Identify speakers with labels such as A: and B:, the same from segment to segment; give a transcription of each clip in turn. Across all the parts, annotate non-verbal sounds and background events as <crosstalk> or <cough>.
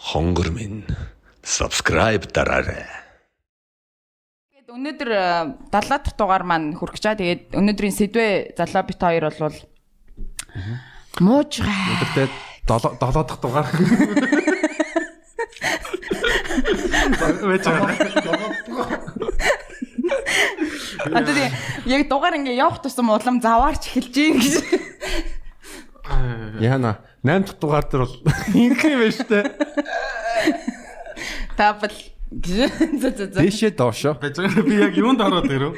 A: хонгор минь subscribe дараарай.
B: Тэгээд өнөөдөр э, 70 дахь дугаар маань хүрэх гэж байгаа. Тэгээд өнөөдрийн сэдвээ залуу бит хоёр болвол муужгаа.
C: Өдөртөө 7 7 дахь дугаар. Вэж
B: А тэгээд яг дугаар ингээ явах тусам улам заваарч эхэлж гин гэж.
C: Яна 8 дахь дугаар дээр бол ингэх юм байна
B: зөө зөө.
C: Дэшээ доошо.
D: Би яг юунд ороод ирв.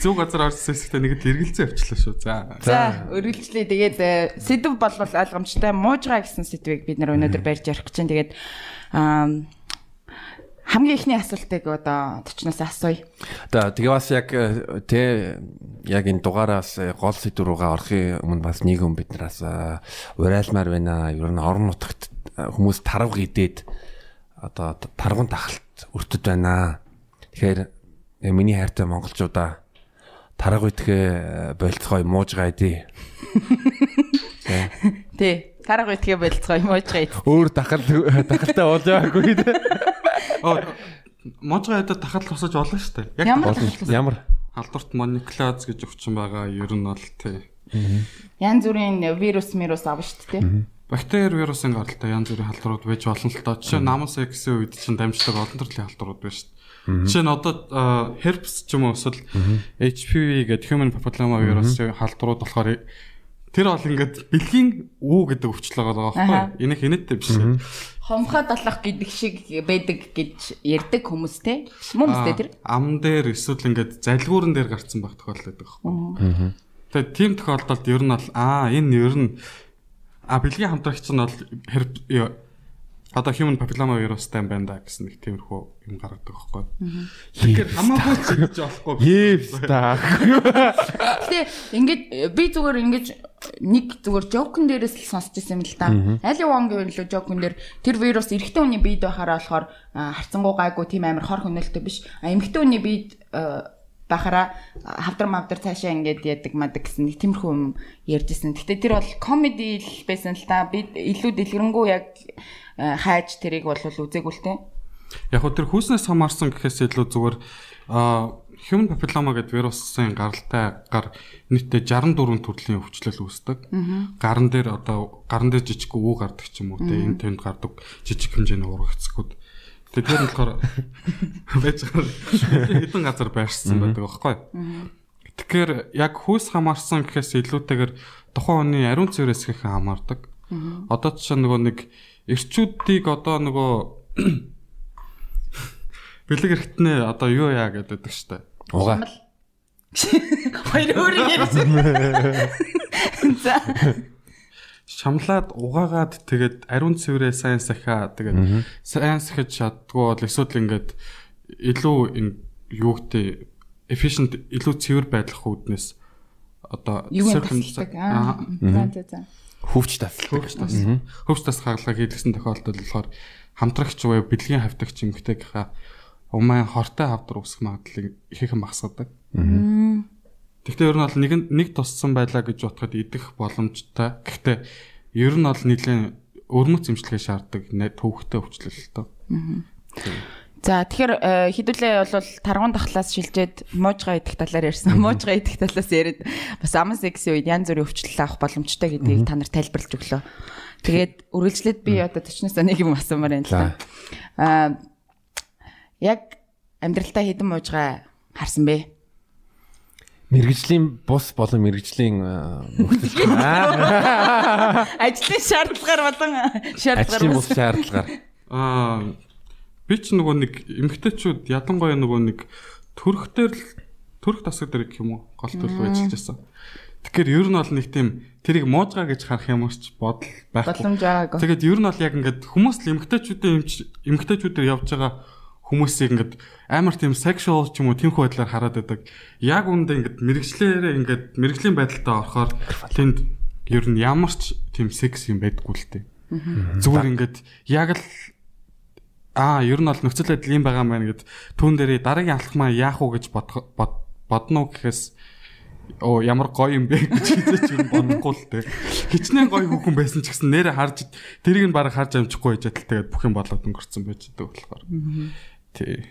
D: Зөв газар орсон хэсэгтээ нэгэд эргэлзээ авчлаа шүү. За.
B: За, өргөлжлээ. Тэгээд э, сэдв болвол ойлгомжтой муужгаа гэсэн сэдвийг бид нар өнөөдөр барьж ярих гэж байна. Тэгээд хамгийн ихний асуултыг одоо төчнөөс асууя.
C: За тэгээ бас яг э, тэ яг энэ дугаараас э, гол сэдв рүүгээ орохын өмнө бас нэг юм бид нараас э, урайлмаар байна. Ер нь орон нутагт хүмүүс тарав гидээд одоо таргун тахалт өртөд байна. Тэгэхээр э, миний хайртай монголчуудаа тарга үтгэе болцгой муужгаа идэ.
B: Тий. Тарга үтгээ болцгоо муужгаа ид.
C: Өөр дахал дахалтай болоогүй дээ.
D: Оо можгаа ядаа тахал тусаж болно шүү дээ. Яг
B: Ямар
C: Болно. Ямар
D: халдварт моноклоз гэж өвчин байгаа. Ер нь бол тий.
B: Ян зүрийн вирус мирус авна шүү дээ.
D: Бактери вирусын гаралтай янз бүрийн халдварууд байж болно л доо. Жишээ нь намус X-ийн үед чинь дамждаг олон төрлийн халдварууд байна шүү дээ. Жишээ нь одоо herpes ч юм уу эсвэл HPV гэдэг human papilloma вирусын халдварууд болохоор тэр бол ингээд бэлгийн үү гэдэг өвчл байгаа байхгүй. Энийг хинэттэй биш.
B: Хомхоо долох гэдэг шиг байдаг гэж ярьдаг хүмүүс те. Мөн үстэй тэр.
D: ам дээр эсвэл ингээд залгуурн дээр гарцсан байх тохиолдол байдаг байхгүй. Тэгээд тийм тохиолдолд ер нь бол аа энэ ер нь а бэлгийн хамтрагч нь бол одоо human papilloma вирустай юм байна да гэсэн нэг тиймэрхүү юм гаргадаг байхгүй. Тэгэхээр хамаагүй ч гэж болохгүй. <laughs>
C: Евс та.
B: Гэтэ ингээд би зүгээр ингэж нэг зүгээр жокн дээрээс л сонсч ирсэн юм л та. Али вон гэвэл лөө жокн дээр тэр вирус эрэгтэй хүний биед байхаараа болохоор харцангуй гайгүй тийм амар хор хөнөөлтөй биш. А эмэгтэй хүний биед а, байхаараа хавдар мавдар цаашаа ингээд яадаг мадаг гэсэн нэг тиймэрхүү юм ярьжсэн. Гэтэ тэр бол комеди л байсан л та. Би илүү дэлгэрэнгүй яг а, хайж тэрийг бол үзээгүй л те.
D: Яг хөө тэр хүүснээс хамаарсан гэхээс илүү зүгээр а human papilloma гэдэг вирусын гаралтай гар нийтдээ 64 төрлийн өвчлөл үүсдэг. Гаран дээр одоо гаран дээр жижиг үү гардаг ч юм уу те энэ тэнд гардаг жижиг хэмжээний урагцгүүд. Нь болохоор байж байгаа хэдэн газар байршсан байдаг байхгүй. Тэгэхээр яг хүйс хамаарсан гэхээс илүүтэйгээр тухайн хүний ариун цэврээс их хамаардаг. Одоо жишээ нөгөө нэг эрчүүдийг одоо нөгөө <coughs> бэлэг хэрэгтнээ одоо юу яа гэдэг штэ.
C: Уга.
B: Хоёр өөр ярьсан. За.
D: Шамлаад угаагаад тэгээд ариун цэврээ сайн сахиа тэгээд сайн сахиж чаддгүй бол эсвэл ингээд илүү ин- юу гэдэг efficient илүү цэвэр байх үүднээс одоо.
C: Хөвч тас.
D: хөвч тас. Хөвч тас хаалгаа хийлгсэн тохиолдолд болохоор хамтрагч буюу бэлгийн хавтагч эмгтэйгийнхаа умаа хортой хавдар үүсэх магадлалыг ихээхэн багасгадаг. Гэхдээ ер нь бол нэг нь- нэг туссан байлаа гэж бодоход идэх боломжтой. Гэхдээ ер нь бол нэлийн өрмөц имчилгээ шаарддаг төвхтэй өвчлөл л тоо.
B: За тэгэхээр э, хэдүүлээ бол таргуун дахлаас шилжээд муужгаа идэх талаар ярьсан. Муужгаа идэх талаас яриад бас аман секси үед янз бүрийн өвчлөл авах боломжтой гэдгийг та нар тайлбарлаж өглөө. Тэгээд үргэлжлээд би одоо төчнөөс нэг юм асуумаар байна л да. Аа яг амьдралтаа хэдэн муужгаа харсан бэ?
C: Мэргэжлийн бус болон мэргэжлийн нөхцөл. <laughs>
B: Ажлын шаардлагаар болон
C: Ажлын
B: шаардлагаар
C: бус шаардлагаар.
D: Аа би ч нөгөө нэг эмгтээчүүд ядангуяа нөгөө нэг төрх дээр л төрх тасаг дээр гэх юм уу голтол ажиллаж байсан. Тэгэхээр ер нь бол нэг тийм тэрийг муужгаа гэж харах юм уурч бодол байхгүй. Тэгээд ер нь бол яг ингээд хүмүүс л эмгтээчүүдийн эмгтээчүүдээр явж байгаа хүмүүсийг ингээд амар тийм sexual ч юм уу тиймхүү байдлаар хараад байдаг. Яг үндэ ингээд мэрэгчлэрээ ингээд мэрэгжлийн байдалтай орохоор тэнд ер нь ямар ч тийм секс юм байдгүй л тээ. Зүгээр ингээд яг л аа ер нь бол нөхцөл байдал юм байгаа юм байна гэд түүн дээрээ дараагийн алхмаа яах уу гэж бодох бод- бодно уу гэхээс оо ямар гоё юм бэ гэж хэлж юм бодохгүй л те. Хичнээн гоё хүүхэн байсан ч гэсэн нэрэ харж тэрийг нь баг харж амжихгүй байж тал тэгээд бүх юм болоод өнгөрцөн байж байгаа болохоор. Тий.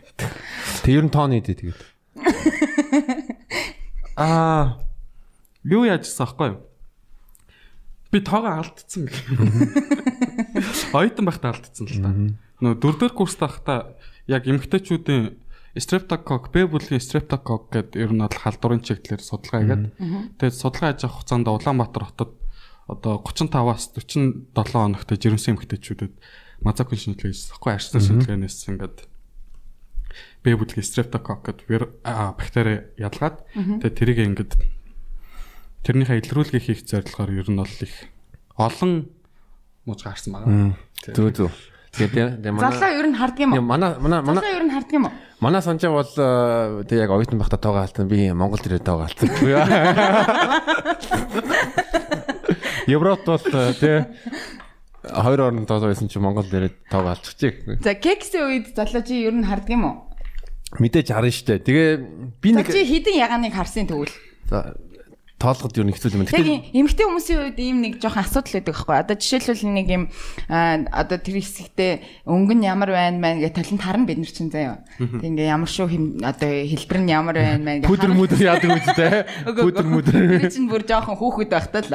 C: Тэг ер нь тооны дээ тэгээд. <laughs>
D: Аа юу яажсан аахгүй юу? Би тоогоо алдсан гэх юм. <laughs> Ойтон байхдаа алдсан л да. Нөө дөрөвдөр курст байхдаа яг эмгтээчүүдийн Streptococcus, Б бүлгийн Streptococcus гэдэг ер нь бол халдварын чиглэлээр судалгаа хийгээд тэгээд судалгаа хийж авах хугацаанд Улаанбаатар хотод одоо 35-аас 47 хоногтой жирэмсэн эмгтээчүүдэд мазакын шинжилгээ хийсэн. Тэгэхгүй арчсан шинжилгээнээс ингээд Б бүлгийн Streptococcus гэдэг бактери ялгаад тэгээд тэрийг ингээд тэрнийхээ илрүүлгээ хийх зорилгоор ер нь бол их олон мууж гарсан байгаа.
C: Зүг зүг. Тэгээд
B: Залаа ер нь харддаг юм уу?
C: Манай манай манай
B: Залаа ер нь харддаг юм уу?
C: Манай санджаа бол тэг яг оюутан байхдаа тоогоо алдсан. Би Монголд ирээд тоогоо алдсан. <laughs> Европт бол тэг хоёр орнд тоогоо байсан чи Монголд ирээд тоогоо алдчихжээ.
B: За кексийн үед залуу чи ер нь харддаг юм уу?
C: Мэдээж харна штэ. Тэгээ би нэг
B: чи хідэн ягааныг харсан тэгвэл.
C: за, тоолоход юу нэг хэцүү юм.
B: Яг
C: Тэгтээ
B: эмэгтэй хүмүүсийн үед ийм нэг жоохон асуудал байдаг байхгүй. Одоо жишээлбэл нэг юм одоо тэр хэсэгтээ өнгө нь ямар байна мэн гэх талент харна бид нар чинь заяа. Тэг ингээ ямар шүү одоо хэлбэр нь ямар байна мэн гэх
C: пүдэр мүдэр яадаг үстэй. Пүдэр мүдэр.
B: Тэр чинь бүр жоохон хүүхэд байхтаа л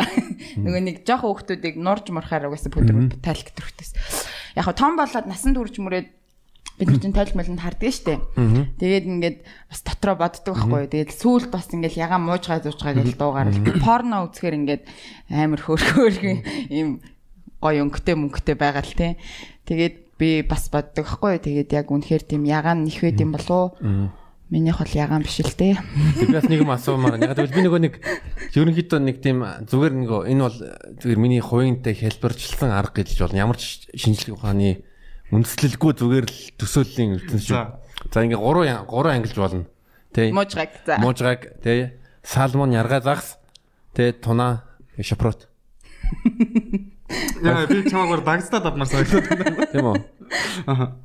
B: нөгөө нэг жоохон хүүхдүүдийг нурж мурахаар угаасаа пүдэр тайлх төрөхтэйс. Яг том болоод насан турш мөрөөд бид нар чинь тойлж молонд харддаг штэ. Тэгээд ингээд бас дотроо боддог байхгүй. Тэгээд сүүлд бас ингээд ягаан муужгаа зуужгаа гэж дуугаар л порно үзэхээр ингээд амар хөөрхөөр юм гоё өнгөтэй мөнгөтэй байгаа л тий. Тэгээд би бас боддог байхгүй. Тэгээд яг үнэхээр тийм ягаан нэх байд юм болов уу? Минийх бол ягаан биш л дээ.
C: Би бас нэг юм асуумаар. Яг тэгвэл би нөгөө нэг ерөнхийдөө нэг тийм зүгээр нэг энэ бол зүгээр миний хувийнтай хэлбэрчлсэн арга гэж болно. Ямар ч шинжлэх ухааны үндэслэлгүй зүгээр л төсөөллийн ертөнц шүү. За ингээ 3 3 ангилж болно. Тэ.
B: Муужгааг за.
C: Муужгааг тэ. Салмон яргаа загс. Тэ туна шапрот.
D: Яа би чамаагаар дагцтаад авмаар санагдаад.
C: Тийм үү?
D: Аа.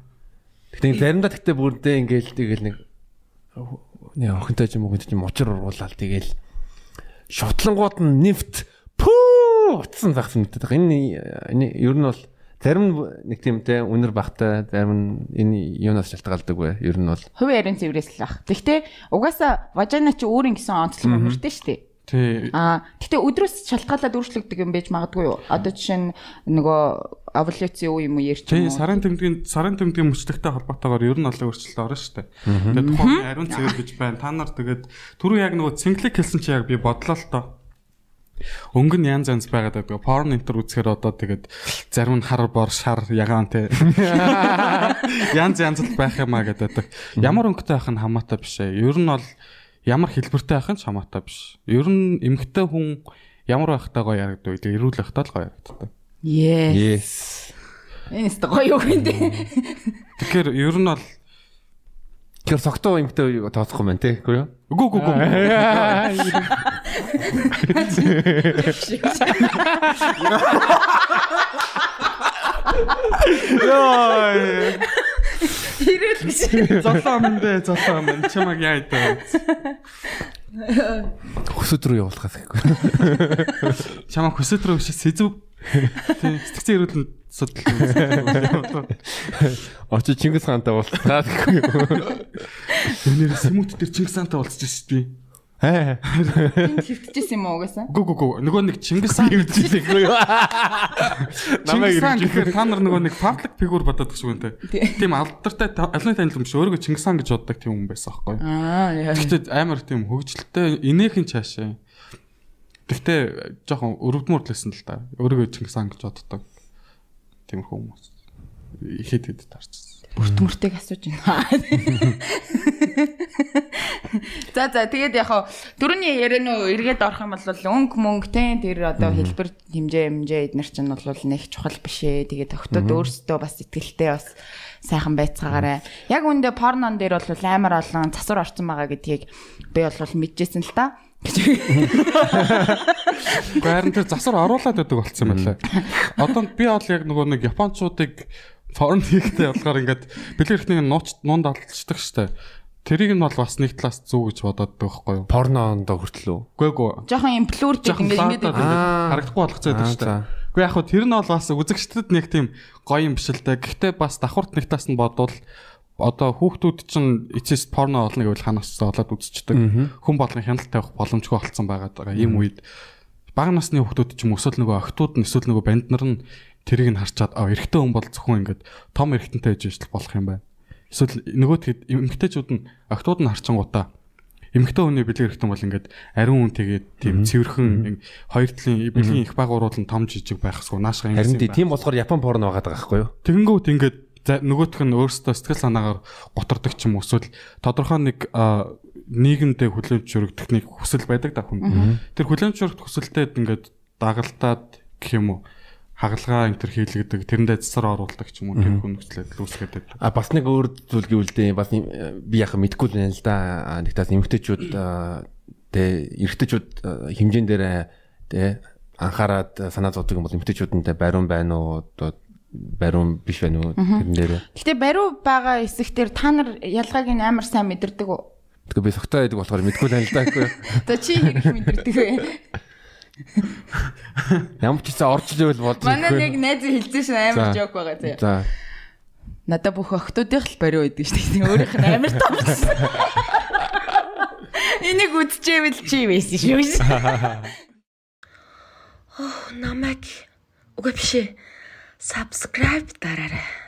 C: Тэгтээ заримдаа тэгтээ бүрдээ ингээл тэгэл нэг нэг охинтой ч юм уу хүнтэй ч юм учир ургуулаад тэгэл шотлонгууд нь нефт пүү утсан загсан гэдэг. Энэ энэ ер нь бол зарим нэг тиймтэй үнэр багтай зарим нь энэ юунаас шалтгаалдаг вэ? Ер нь бол
B: Хувийн ариун цэврээс л ах. Гэхдээ угаасаа важина чи өөрийн гэсэн онцлог үнэртэй шүү дээ.
D: Тий.
B: Аа гэтээ өдрөөс шалтгаалаад өөрчлөгдөг юм байж магадгүй юу? Одоо жишээ нь нөгөө овуляцийн үе юм уу ярьж
D: Тий,
B: юм уу?
D: сарын тэмдгийн сарын тэмдгийн мөчлөгтэй холбоотойгоор ер нь олон өөрчлөлт орно шүү дээ. Тэгээд тухайн ариун цэвэр гэж байна. Та нар тэгээд түрүү яг нөгөө цинклик хэлсэн чи яг би бодлоо л доо. Өнгө нь янз янз байгаад байдаг. Порн энтер үзэхээр одоо тэгээд зарим нь хар бор шар ягаан те. <laughs> Янз янз л байх юм а гэдэг. Ямар өнгөтэй байх нь хамаатай биш ээ. Ер нь бол ямар хэлбэртэй байх нь ч хамаатай биш. Ер нь эмгтэй хүн ямар байхтай гоё ярагддаг вэ? Эрүүл байхтай л гоё ярагддаг.
B: Yes.
C: yes.
B: Энэ өстө гоё юу гэнэ.
D: Тэгэхээр ер нь бол
C: Тэр согтуу юмтай тооцох юм байна те. Үгүй юу?
D: үгүй үгүй үгүй. Яа.
B: Ирэл гэж.
D: Золоо минь дээ, золоо минь. Чамаг яа идэ.
C: Хөсөд рүү явуулахаас гэхгүй.
D: Чамаг хөсөд рүү биш сэзв. Сэтгцэн эрүүлэн судал.
C: Очиж Чингис хаантай уулзаад гэхгүй юу?
D: Өнөр сүмүт дээр Чингис хаантай уулзчихсан шүү дээ.
C: Аа.
B: Энд хөвтөжсэн юм уу угаасаа?
D: Гү гү гү. Нөгөө нэг Чингис хаан
C: Ирдчихсэн гэхгүй юу?
D: Намайг гэхээр та нар нөгөө нэг паблик фигур бодоод гэж юм те.
B: Тий.
D: Тийм алдартай алны танил юм биш өөрийгөө Чингис хаан гэж боддог тийм хүн байсан аахгүй.
B: Аа яа.
D: Гэхдээ амар тийм хөвгөлтэй инээхэн чаашаа. Гэхдээ жоохон өрөвдмөр лсэн л та. Өөрийгөө Чингис хаан гэж боддог. Тийм хүмүүс. Ихэд хэд тарчсан.
B: Бүртмөртэйг асууж байна. За за тэгээд яг хаа дөрөвний яриануу эргээд орох юм бол өнгө мөнгө те тэр одоо хэлбэр хэмжээ хэмжээ эднэр чинь бол нэг чухал биш ээ. Тэгээд октод өөрсдөө бас ихтэлтэй бас сайхан байцгаагаарай. Яг үндэ порнон дээр бол амар олон засвар орсон байгаа гэдгийг би бол мэдчихсэн л та.
D: Гэхдээ харин тэр засвар оруулаад байдаг болцсон байлаа. Одоо би бол яг нөгөө нэг японочдыг форн хийхтэй болохоор ингээд бэлгэрхний нууц нуунд алдчихдаг штэ. тэрийг нь бол бас нэг талаас зүг гэж бодоод байгаа байхгүй юу?
C: Порноонд хүртэл үү?
D: Үгүй ээ.
B: Жохон имплюр
D: Жохон
B: ингээд ингээд
D: харагдахгүй болгоцоо байдаг шүү дээ. Үгүй яг хөө тэр нь бол бас үзэгчдэд нэг тийм гоё юм биш л дээ. Гэхдээ бас давхарт нэг таас нь бодвол одоо хүүхдүүд чинь эцэст порно олно гэвэл ханаас олоод үзчихдэг. Хүн болгон хяналт тавих боломжгүй байгаад байгаа. Ийм үед бага насны хүүхдүүд ч юм эсвэл нөгөө охтууд нь эсвэл нөгөө банд нар нь тэрийг нь харчаад аа эрэгтэй хүн бол зөвхөн ингээд том эрэгтэнтэй ээж ижил болох юм байна. Эсвэл нөгөө тэгэд эмэгтэйчүүд нь охтууд нь харчингуудаа эмэгтэй хүний бэлэг эрэгтэн бол ингээд ариун хүн тэгээд тийм цэвэрхэн хоёр талын бэлгийн их баг уруулан том жижиг байхсгүй наашгаа юм
C: Харин тийм болохоор Япон порно байгаа байхгүй юу?
D: Тэгэнгүүт ингээд нөгөөх нь өөрсдөө сэтгэл санаагаар готордог ч юм уу эсвэл тодорхой нэг нийгэмдээ хүлэмж өргөдөх нэг хүсэл байдаг да хүн. Тэр хүлэмж өргөх хүсэлтэд ингээд дагалтаад гэх юм уу хагалгаа энэ төр хийлгдэг тэрэндээ засар оруулдаг ч юм уу тэр хүн нөхцөлөд байдаг.
C: А бас нэг өөр зүйл гэвэл бас би яхаа мэдгүй байна л да. А, Нэг тас эмгтээчүүд тэ эрэгтэйчүүд а, хэмжээнд дээр тэ анхаарад санаа зовдөг юм бол эмгтээчүүдэнтэй бариун байна уу одоо бариун биш байна уу тэрэн дээр.
B: Гэтэ бариу байгаа хэсэгтэр та нар ялгааг нь амар сайн мэдэрдэг үү?
C: Тэгэхээр би согтой байдаг болохоор мэдгүй л байна л да гэхгүй. юу.
B: Одоо чи хэрэг мэдэрдэг вэ? <laughs>
C: Ямар ч гэсэн орж ивэл бодож
B: Манай нэг найз хэлсэн шин амар
C: За.
B: жок байгаа заяа.
C: За.
B: Надаа бүх охтуудын л бариу байдаг шүү дээ. Өөрийнх нь амар томсон. <laughs> Энийг үдчихэвэл чи байсан шүү. <laughs>
E: намайг үгүй биш ээ. Subscribe дараарай.